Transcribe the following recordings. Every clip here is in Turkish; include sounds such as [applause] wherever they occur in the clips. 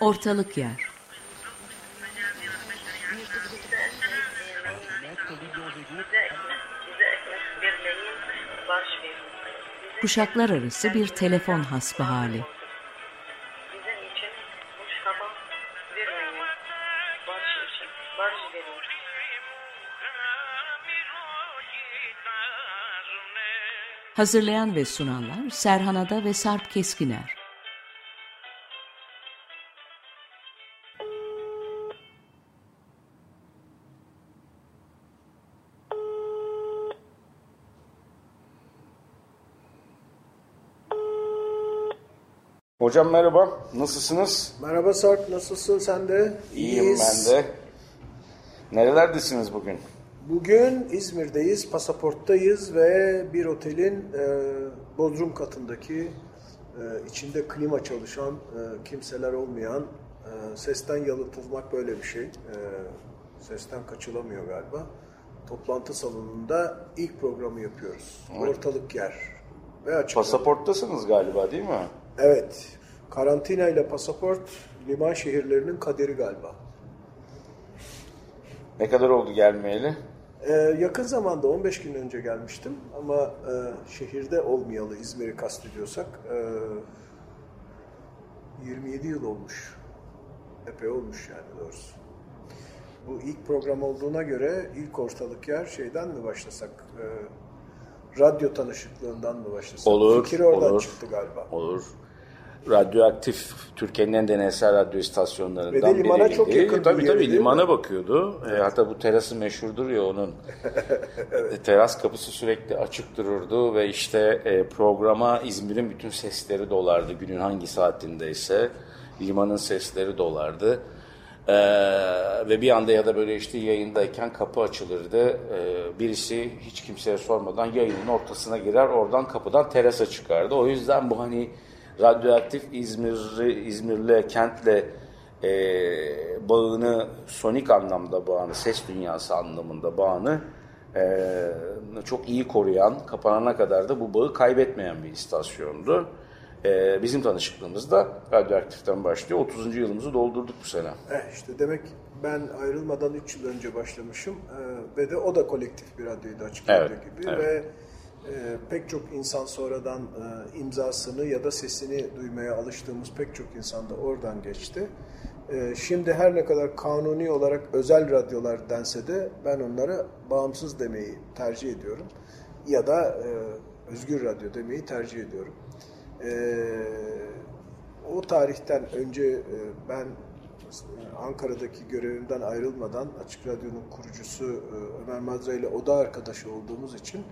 Ortalık yer. Kuşaklar arası bir telefon hasbihali. Hazırlayan ve sunanlar Serhan Ada ve Sarp Keskiner. Hocam merhaba, nasılsınız? Merhaba Sarp, nasılsın sen de? İyiyim İyiyiz. ben de. Nerelerdesiniz bugün? Bugün İzmir'deyiz, pasaporttayız ve bir otelin e, bodrum katındaki e, içinde klima çalışan, e, kimseler olmayan, e, sesten yalıtılmak böyle bir şey. E, sesten kaçılamıyor galiba. Toplantı salonunda ilk programı yapıyoruz. Ortalık yer. Ve açık. Pasaporttasınız galiba değil mi? Evet. Karantina ile pasaport liman şehirlerinin kaderi galiba. Ne kadar oldu gelmeyeli? Ee, yakın zamanda 15 gün önce gelmiştim ama e, şehirde olmayalı İzmir'i kastediyorsak e, 27 yıl olmuş. Epey olmuş yani doğrusu. Bu ilk program olduğuna göre ilk ortalık yer şeyden mi başlasak? E, radyo tanışıklığından mı başlasak? Olur, Fikir oradan olur. çıktı galiba. Olur. Radyoaktif Türkiye'nin en deneysel radyo istasyonlarından Ve de limana biriydi. çok yakın bir Tabii tabii değil mi? limana bakıyordu. E, hatta bu terası meşhurdur ya onun. [laughs] E, Teras kapısı sürekli açık dururdu ve işte e, programa İzmir'in bütün sesleri dolardı. Günün hangi saatindeyse limanın sesleri dolardı. E, ve bir anda ya da böyle işte yayındayken kapı açılırdı. E, birisi hiç kimseye sormadan yayının ortasına girer oradan kapıdan terasa çıkardı. O yüzden bu hani radyoaktif İzmir'i, İzmir'le, kentle e, bağını, sonik anlamda bağını, ses dünyası anlamında bağını e, çok iyi koruyan, kapanana kadar da bu bağı kaybetmeyen bir istasyondu. E, bizim tanışıklığımız da radyoaktiften başlıyor. 30. yılımızı doldurduk bu sene. Eh işte demek ben ayrılmadan 3 yıl önce başlamışım Ee, ve de o da kolektif bir radyoydu açık Evet, radyo gibi evet. ve e, pek çok insan sonradan e, imzasını ya da sesini duymaya alıştığımız pek çok insan da oradan geçti. E, şimdi her ne kadar kanuni olarak özel radyolar dense de ben onlara bağımsız demeyi tercih ediyorum ya da e, özgür radyo demeyi tercih ediyorum. E, o tarihten önce e, ben Ankara'daki görevimden ayrılmadan Açık Radyo'nun kurucusu Ömer Madra ile oda arkadaşı olduğumuz için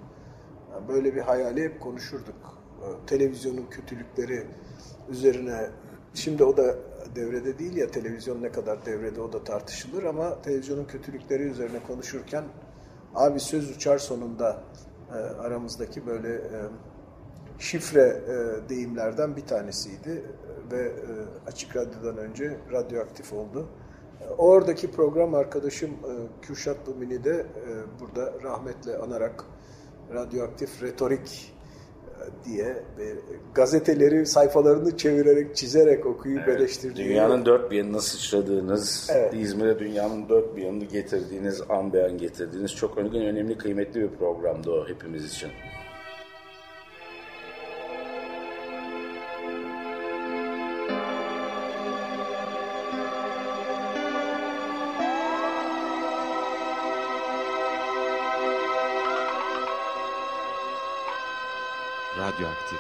böyle bir hayali hep konuşurduk. E, Televizyonun kötülükleri üzerine şimdi o da devrede değil ya televizyon ne kadar devrede o da tartışılır ama televizyonun kötülükleri üzerine konuşurken abi söz uçar sonunda e, aramızdaki böyle e, şifre e, deyimlerden bir tanesiydi ve Açık Radyo'dan önce radyoaktif oldu. Oradaki program arkadaşım Kürşat Lumini de burada rahmetle anarak radyoaktif retorik e, diye gazeteleri sayfalarını çevirerek, çizerek okuyup eleştirdiği Dünyanın dört bir yanına sıçradığınız, Evet. İzmir'e dünyanın dört bir yanını getirdiğiniz, an beyan getirdiğiniz çok önemli, önemli, kıymetli bir programdı o hepimiz için. Radyoaktif.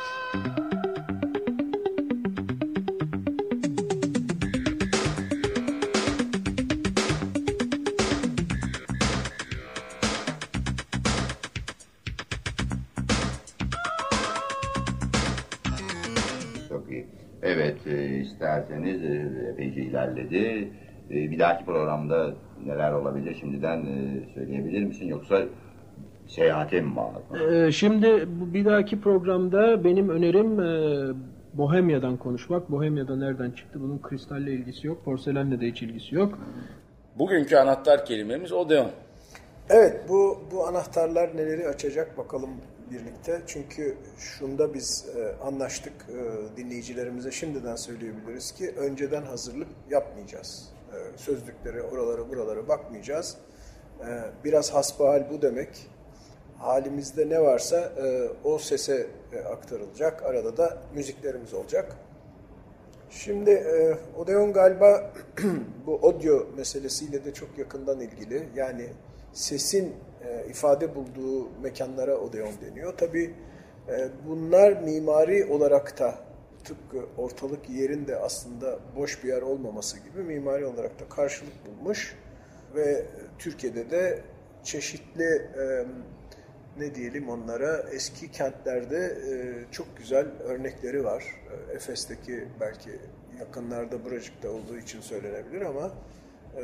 Çok iyi. Evet, e, isterseniz e, epeyce ilerledi. E, bir dahaki programda neler olabilir şimdiden e, söyleyebilir misin? Yoksa seyahate mi bağlı? Ee, Şimdi bu bir dahaki programda benim önerim e, Bohemya'dan konuşmak. Bohemya'da nereden çıktı? Bunun kristalle ilgisi yok, porselenle de hiç ilgisi yok. Bugünkü anahtar kelimemiz Odeon. Evet bu bu anahtarlar neleri açacak bakalım birlikte. Çünkü şunda biz e, anlaştık e, dinleyicilerimize şimdiden söyleyebiliriz ki önceden hazırlık yapmayacağız. E, sözlükleri oralara buralara bakmayacağız. E, biraz hasbihal bu demek. Halimizde ne varsa e, o sese e, aktarılacak. Arada da müziklerimiz olacak. Şimdi e, Odeon galiba [clears throat] bu audio meselesiyle de çok yakından ilgili. Yani sesin e, ifade bulduğu mekanlara Odeon deniyor. Tabii e, bunlar mimari olarak da tıpkı ortalık yerin de aslında boş bir yer olmaması gibi mimari olarak da karşılık bulmuş ve Türkiye'de de çeşitli e, ne diyelim onlara eski kentlerde e, çok güzel örnekleri var. E, Efes'teki belki yakınlarda Buracık'ta olduğu için söylenebilir ama e,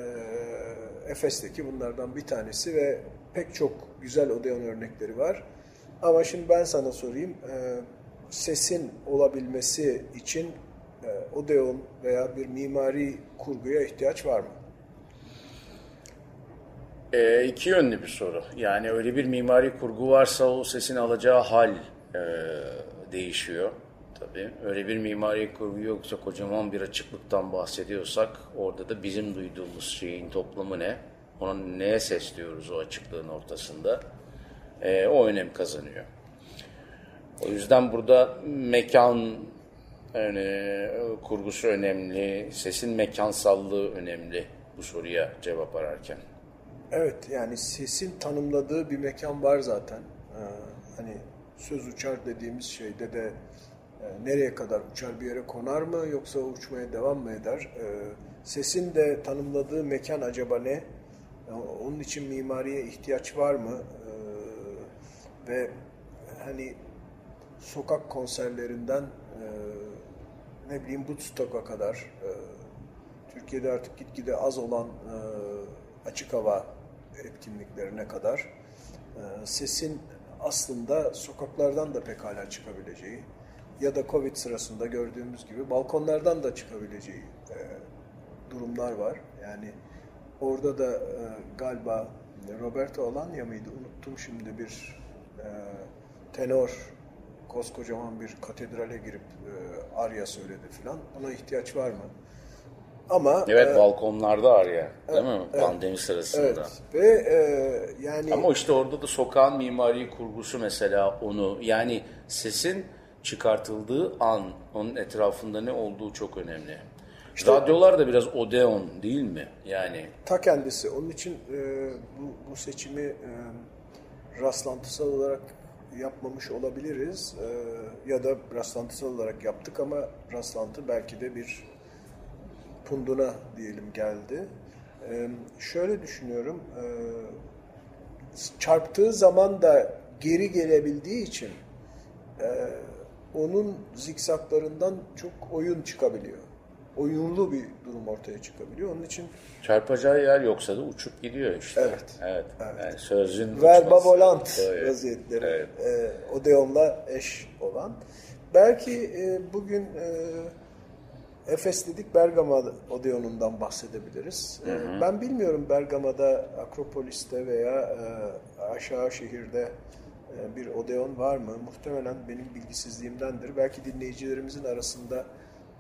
Efes'teki bunlardan bir tanesi ve pek çok güzel Odeon örnekleri var. Ama şimdi ben sana sorayım, e, sesin olabilmesi için e, Odeon veya bir mimari kurguya ihtiyaç var mı? E, iki yönlü bir soru. Yani öyle bir mimari kurgu varsa o sesin alacağı hal e, değişiyor. Tabii öyle bir mimari kurgu yoksa kocaman bir açıklıktan bahsediyorsak orada da bizim duyduğumuz şeyin toplamı ne? Ona neye ses diyoruz o açıklığın ortasında? E, o önem kazanıyor. O yüzden burada mekan yani, kurgusu önemli, sesin mekansallığı önemli bu soruya cevap ararken. Evet yani sesin tanımladığı bir mekan var zaten. Ee, hani söz uçar dediğimiz şeyde de e, nereye kadar uçar bir yere konar mı yoksa uçmaya devam mı eder? Ee, sesin de tanımladığı mekan acaba ne? Ee, onun için mimariye ihtiyaç var mı? Ee, ve hani sokak konserlerinden e, ne bileyim Woodstock'a kadar e, Türkiye'de artık gitgide az olan e, açık hava etkinliklerine kadar e, sesin aslında sokaklardan da pekala çıkabileceği ya da Covid sırasında gördüğümüz gibi balkonlardan da çıkabileceği e, durumlar var. Yani orada da e, galiba Roberto Alanya mıydı? Unuttum şimdi bir tenor koskocaman bir katedrale girip e, arya söyledi filan. Ona ihtiyaç var mı? Ama Evet e, balkonlarda araya değil mi? evet, Pandemi sırasında. Evet. Ve e, yani Ama işte orada da sokağın mimari kurgusu mesela onu yani sesin çıkartıldığı an onun etrafında ne olduğu çok önemli. Radyolar da biraz odeon değil mi? Yani ta kendisi. Onun için e, bu, bu seçimi e, rastlantısal olarak yapmamış olabiliriz. E, ya da rastlantısal olarak yaptık ama rastlantı belki de bir punduna diyelim geldi. E, şöyle düşünüyorum. E, çarptığı zaman da geri gelebildiği için e, onun zikzaklarından çok oyun çıkabiliyor. Oyunlu bir durum ortaya çıkabiliyor. Onun için çarpacağı yer yoksa da uçup gidiyor işte. Evet. Evet. Yani sözün verba volant Evet. vaziyetleri Evet. e, Odeon'la eş olan. Belki e, bugün e, Efes dedik Bergama Odeon'undan bahsedebiliriz. E, ben bilmiyorum Bergama'da Akropolis'te veya e, aşağı şehirde e, bir Odeon var mı? Muhtemelen benim bilgisizliğimdendir. Belki dinleyicilerimizin arasında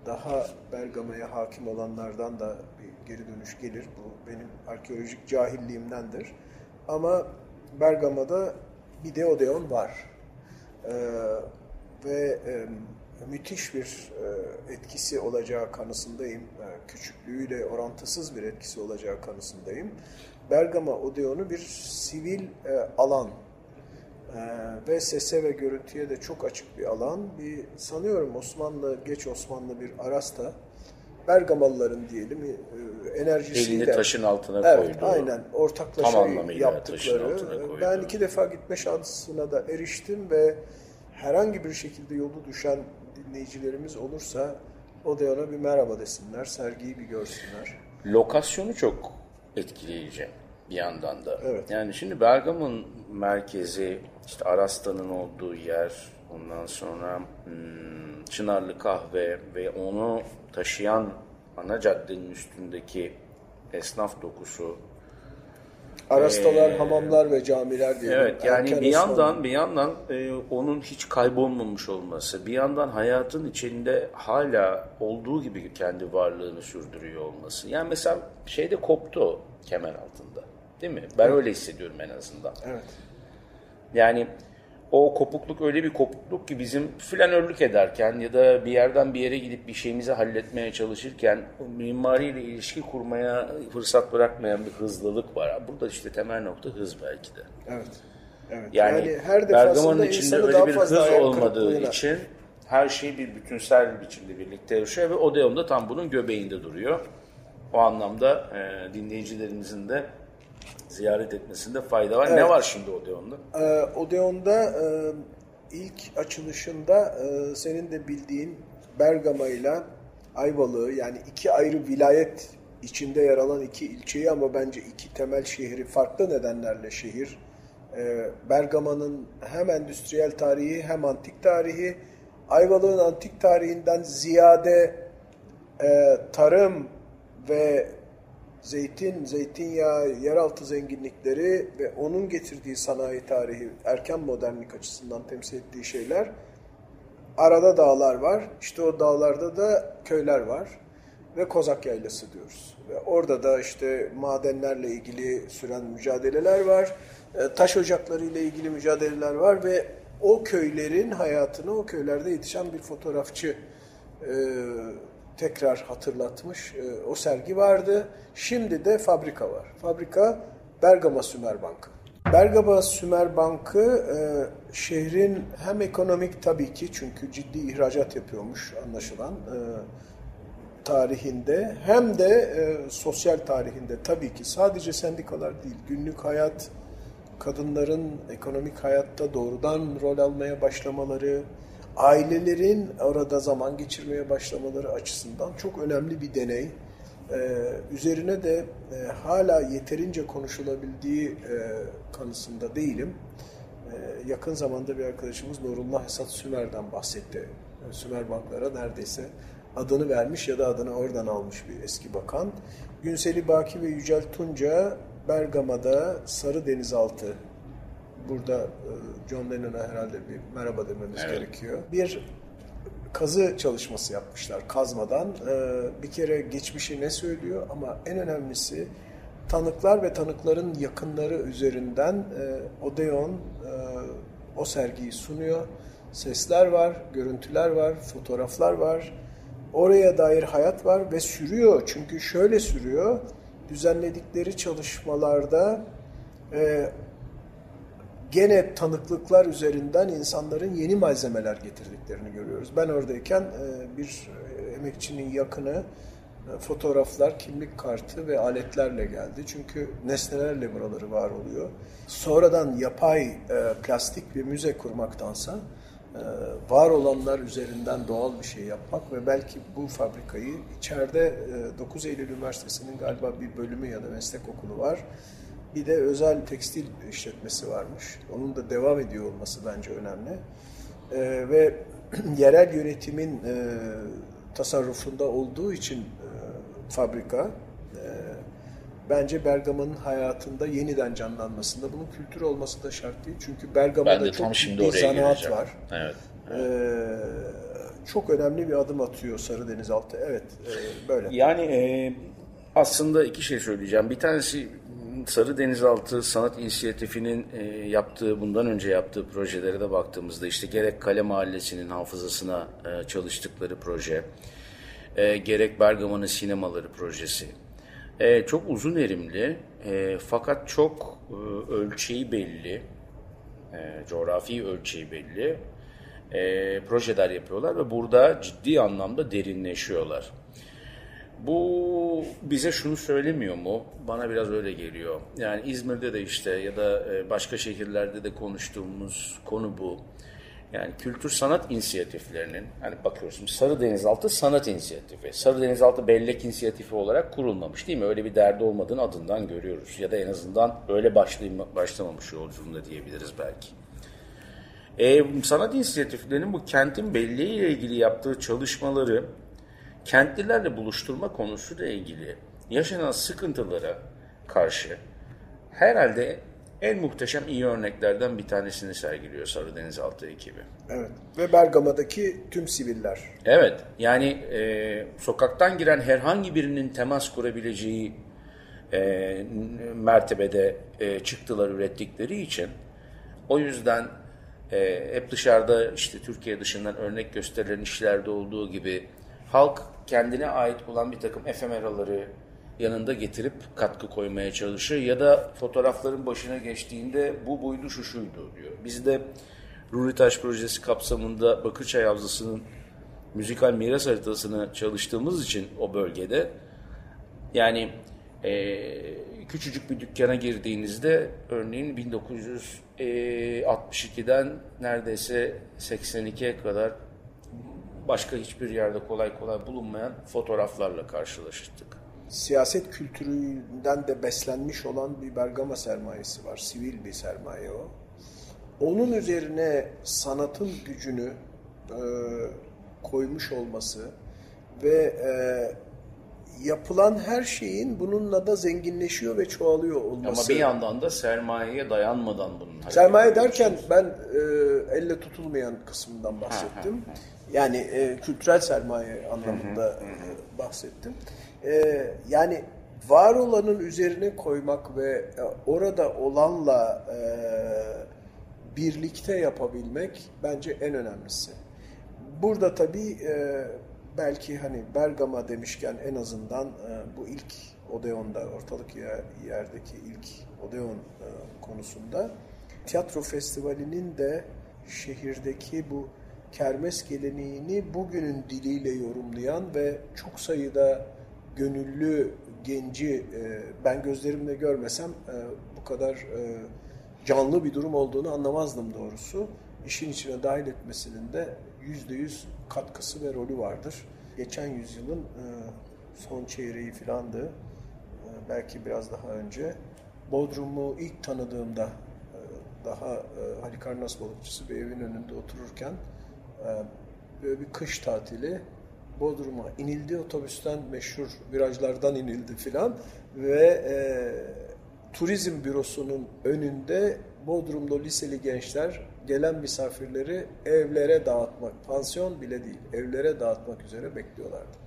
daha Bergama'ya hakim olanlardan da bir geri dönüş gelir. Bu benim arkeolojik cahilliğimdendir. Ama Bergama'da bir de Odeon var. Ee, ve e, müthiş bir e, etkisi olacağı kanısındayım. E, küçüklüğüyle orantısız bir etkisi olacağı kanısındayım. Bergama Odeon'u bir sivil e, alan ve sese ve görüntüye de çok açık bir alan. Bir sanıyorum Osmanlı, geç Osmanlı bir Arasta, Bergamalıların diyelim enerjisiyle. Elini taşın altına evet, koydu. Aynen ortaklaşa yaptıkları. Ben iki defa gitme şansına da eriştim ve herhangi bir şekilde yolu düşen dinleyicilerimiz olursa Odeon'a bir merhaba desinler, sergiyi bir görsünler. Lokasyonu çok etkileyici bir yandan da. Evet. Yani şimdi Bergama'nın merkezi, işte Arasta'nın olduğu yer, ondan sonra hmm, Çınarlı Kahve ve onu taşıyan ana caddenin üstündeki esnaf dokusu Arastalar, ee, hamamlar ve camiler diye. Evet yani Erken bir yandan bir yandan e, onun hiç kaybolmamış olması, bir yandan hayatın içinde hala olduğu gibi kendi varlığını sürdürüyor olması. Yani mesela şeyde koptu kemer altında. Değil mi? Ben evet. öyle hissediyorum en azından. Evet. Yani o kopukluk öyle bir kopukluk ki bizim flanörlük ederken ya da bir yerden bir yere gidip bir şeyimizi halletmeye çalışırken mimariyle ilişki kurmaya fırsat bırakmayan bir hızlılık var. Burada işte temel nokta hız belki de. Evet. Evet. Yani, yani her Bergama'nın içinde öyle bir hız olmadığı için her şey bir bütünsel bir biçimde birlikte yaşıyor ve Odeon da tam bunun göbeğinde duruyor. O anlamda e, dinleyicilerimizin de ziyaret etmesinde fayda var. Evet. Ne var şimdi Odeon'da? Ee, Odeon'da e, ilk açılışında e, senin de bildiğin Bergama ile Ayvalık'ı yani iki ayrı vilayet içinde yer alan iki ilçeyi ama bence iki temel şehri farklı nedenlerle şehir. E, Bergama'nın hem endüstriyel tarihi hem antik tarihi Ayvalık'ın antik tarihinden ziyade e, tarım ve zeytin, zeytinyağı, yeraltı zenginlikleri ve onun getirdiği sanayi tarihi, erken modernlik açısından temsil ettiği şeyler. Arada dağlar var. İşte o dağlarda da köyler var ve Kozak Yaylası diyoruz. Ve orada da işte madenlerle ilgili süren mücadeleler var. E, taş ocakları ile ilgili mücadeleler var ve o köylerin hayatını o köylerde yetişen bir fotoğrafçı e, tekrar hatırlatmış. E, o sergi vardı. Şimdi de fabrika var. Fabrika Bergama Sümer Bankı. Bergama Sümer Bankı e, şehrin hem ekonomik tabii ki çünkü ciddi ihracat yapıyormuş anlaşılan e, tarihinde hem de e, sosyal tarihinde tabii ki sadece sendikalar değil günlük hayat kadınların ekonomik hayatta doğrudan rol almaya başlamaları, ailelerin orada zaman geçirmeye başlamaları açısından çok önemli bir deney. Ee, üzerine de e, hala yeterince konuşulabildiği e, kanısında değilim. E, yakın zamanda bir arkadaşımız Nurullah Esat Sümer'den bahsetti. E, Sümer Banklara neredeyse adını vermiş ya da adını oradan almış bir eski bakan. Günseli Baki ve Yücel Tunca Bergama'da Sarı Denizaltı burada e, John Lennon'a herhalde bir merhaba dememiz evet. gerekiyor. Bir kazı çalışması yapmışlar kazmadan. E, bir kere geçmişi ne söylüyor ama en önemlisi tanıklar ve tanıkların yakınları üzerinden e, Odeon o sergiyi sunuyor. Sesler var, görüntüler var, fotoğraflar var. Oraya dair hayat var ve sürüyor. Çünkü şöyle sürüyor. Düzenledikleri çalışmalarda gene tanıklıklar üzerinden insanların yeni malzemeler getirdiklerini görüyoruz. Ben oradayken e, bir e, emekçinin yakını e, fotoğraflar, kimlik kartı ve aletlerle geldi. Çünkü nesnelerle buraları var oluyor. Sonradan yapay plastik bir müze kurmaktansa var olanlar üzerinden doğal bir şey yapmak ve belki bu fabrikayı içeride 9 Eylül Üniversitesi'nin galiba bir bölümü ya da meslek okulu var bir de özel tekstil işletmesi varmış. Onun da devam ediyor olması bence önemli. E, ve [clears throat] yerel yönetimin e, tasarrufunda olduğu için e, fabrika e, bence Bergama'nın hayatında yeniden canlanmasında bunun kültür olması da şart değil. Çünkü Bergama'da çok ciddi zanaat var. Evet. Ee, çok önemli bir adım atıyor Sarı Denizaltı. Evet, e, böyle. Yani e, aslında iki şey söyleyeceğim. Bir tanesi Sarı Denizaltı Sanat İnisiyatifi'nin e, yaptığı, bundan önce yaptığı projelere de baktığımızda işte gerek Kale Mahallesi'nin hafızasına e, çalıştıkları proje, e, gerek Bergama'nın sinemaları projesi. Çok uzun erimli fakat çok ölçeği belli, e, coğrafi ölçeği belli projeler yapıyorlar ve burada ciddi anlamda derinleşiyorlar. Bu bize şunu söylemiyor mu? Bana biraz öyle geliyor. Yani İzmir'de de işte ya da e, başka şehirlerde de konuştuğumuz konu bu. Yani kültür sanat inisiyatiflerinin, hani bakıyorsunuz Sarı Denizaltı Sanat İnisiyatifi. Sarı Denizaltı Bellek İnisiyatifi olarak kurulmamış değil mi? Öyle bir derdi olmadığını adından görüyoruz. Ya da en azından öyle başlamamış yolculuğunda diyebiliriz belki. E, sanat inisiyatiflerinin bu kentin belleğiyle ilgili yaptığı çalışmaları kentlilerle buluşturma konusuyla ilgili yaşanan sıkıntılara karşı herhalde en muhteşem iyi örneklerden bir tanesini sergiliyor Sarı Denizaltı ekibi. Evet. Ve Bergama'daki tüm siviller. Evet, yani e, sokaktan giren herhangi birinin temas kurabileceği e, mertebede e, çıktılar ürettikleri için o yüzden e, hep dışarıda işte Türkiye dışından örnek gösterilen işlerde olduğu gibi halk kendine ait olan bir takım efemeraları yanında getirip katkı koymaya çalışır ya da fotoğrafların başına geçtiğinde bu buydu şu şuydu diyor. Biz de Ruritaş projesi kapsamında Bakırçay Havzası'nın müzikal miras haritasını çalıştığımız için o bölgede yani e, küçücük bir dükkana girdiğinizde örneğin 1962'den neredeyse 82'ye kadar başka hiçbir yerde kolay kolay bulunmayan fotoğraflarla karşılaştık. Siyaset kültüründen de beslenmiş olan bir Bergama sermayesi var. Sivil bir sermaye o. Onun üzerine sanatın gücünü e, koymuş olması ve e, yapılan her şeyin bununla da zenginleşiyor ve çoğalıyor olması. Ama bir yandan da sermayeye dayanmadan bunun Sermaye derken ben e, elle tutulmayan kısmından bahsettim. Yani e, kültürel sermaye anlamında e, bahsettim. E, yani var olanın üzerine koymak ve e, orada olanla e, birlikte yapabilmek bence en önemlisi. Burada tabii e, belki hani Bergama demişken en azından e, bu ilk Odeon'da, ortalık yer, yerdeki ilk Odeon e, konusunda tiyatro festivalinin de şehirdeki bu kermes geleneğini bugünün diliyle yorumlayan ve çok sayıda gönüllü genci e, ben gözlerimle görmesem e, bu kadar e, canlı bir durum olduğunu anlamazdım doğrusu. İşin içine dahil etmesinin de yüzde yüz katkısı ve rolü vardır. Geçen yüzyılın son çeyreği filandı. E, belki biraz daha önce. Bodrum'u ilk tanıdığımda daha Halikarnas balıkçısı bir evin önünde otururken böyle bir kış tatili. Bodrum'a inildi. Otobüsten meşhur virajlardan inildi filan. Ve e, turizm bürosunun önünde Bodrum'da liseli gençler gelen misafirleri evlere dağıtmak, pansiyon bile değil, evlere dağıtmak üzere bekliyorlardı.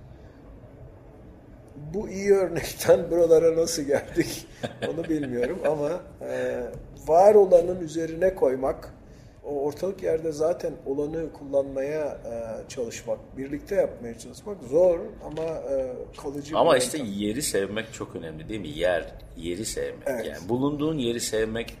Bu iyi örnekten buralara nasıl geldik [laughs] onu bilmiyorum ama e, var olanın üzerine koymak, o ortalık yerde zaten olanı kullanmaya e, çalışmak, birlikte yapmaya çalışmak zor ama e, kalıcı Ama işte yöntem. yeri sevmek çok önemli değil mi? Yer, yeri sevmek. Evet. Yani bulunduğun yeri sevmek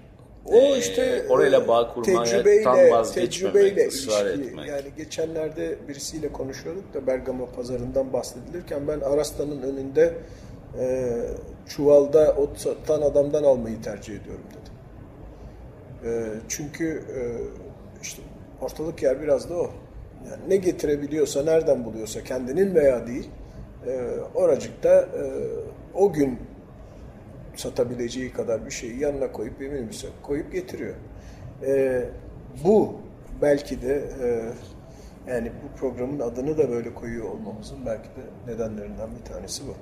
O e, işte orayla bağ e, kurmaya tecrübeyle, tam vazgeçmemek, tecrübeyle ısrar ilişki. etmek. Yani geçenlerde birisiyle konuşuyorduk da Bergama pazarından bahsedilirken ben Arasta'nın önünde e, çuvalda ot satan adamdan almayı tercih ediyorum dedim. E, çünkü e, işte ortalık yer biraz da o. Yani ne getirebiliyorsa, nereden buluyorsa kendinin veya değil, e, oracıkta e, o gün satabileceği kadar bir şeyi yanına koyup bir minibüse koyup getiriyor. Bu belki de yani bu programın adını da böyle koyuyor olmamızın belki de nedenlerinden bir tanesi bu.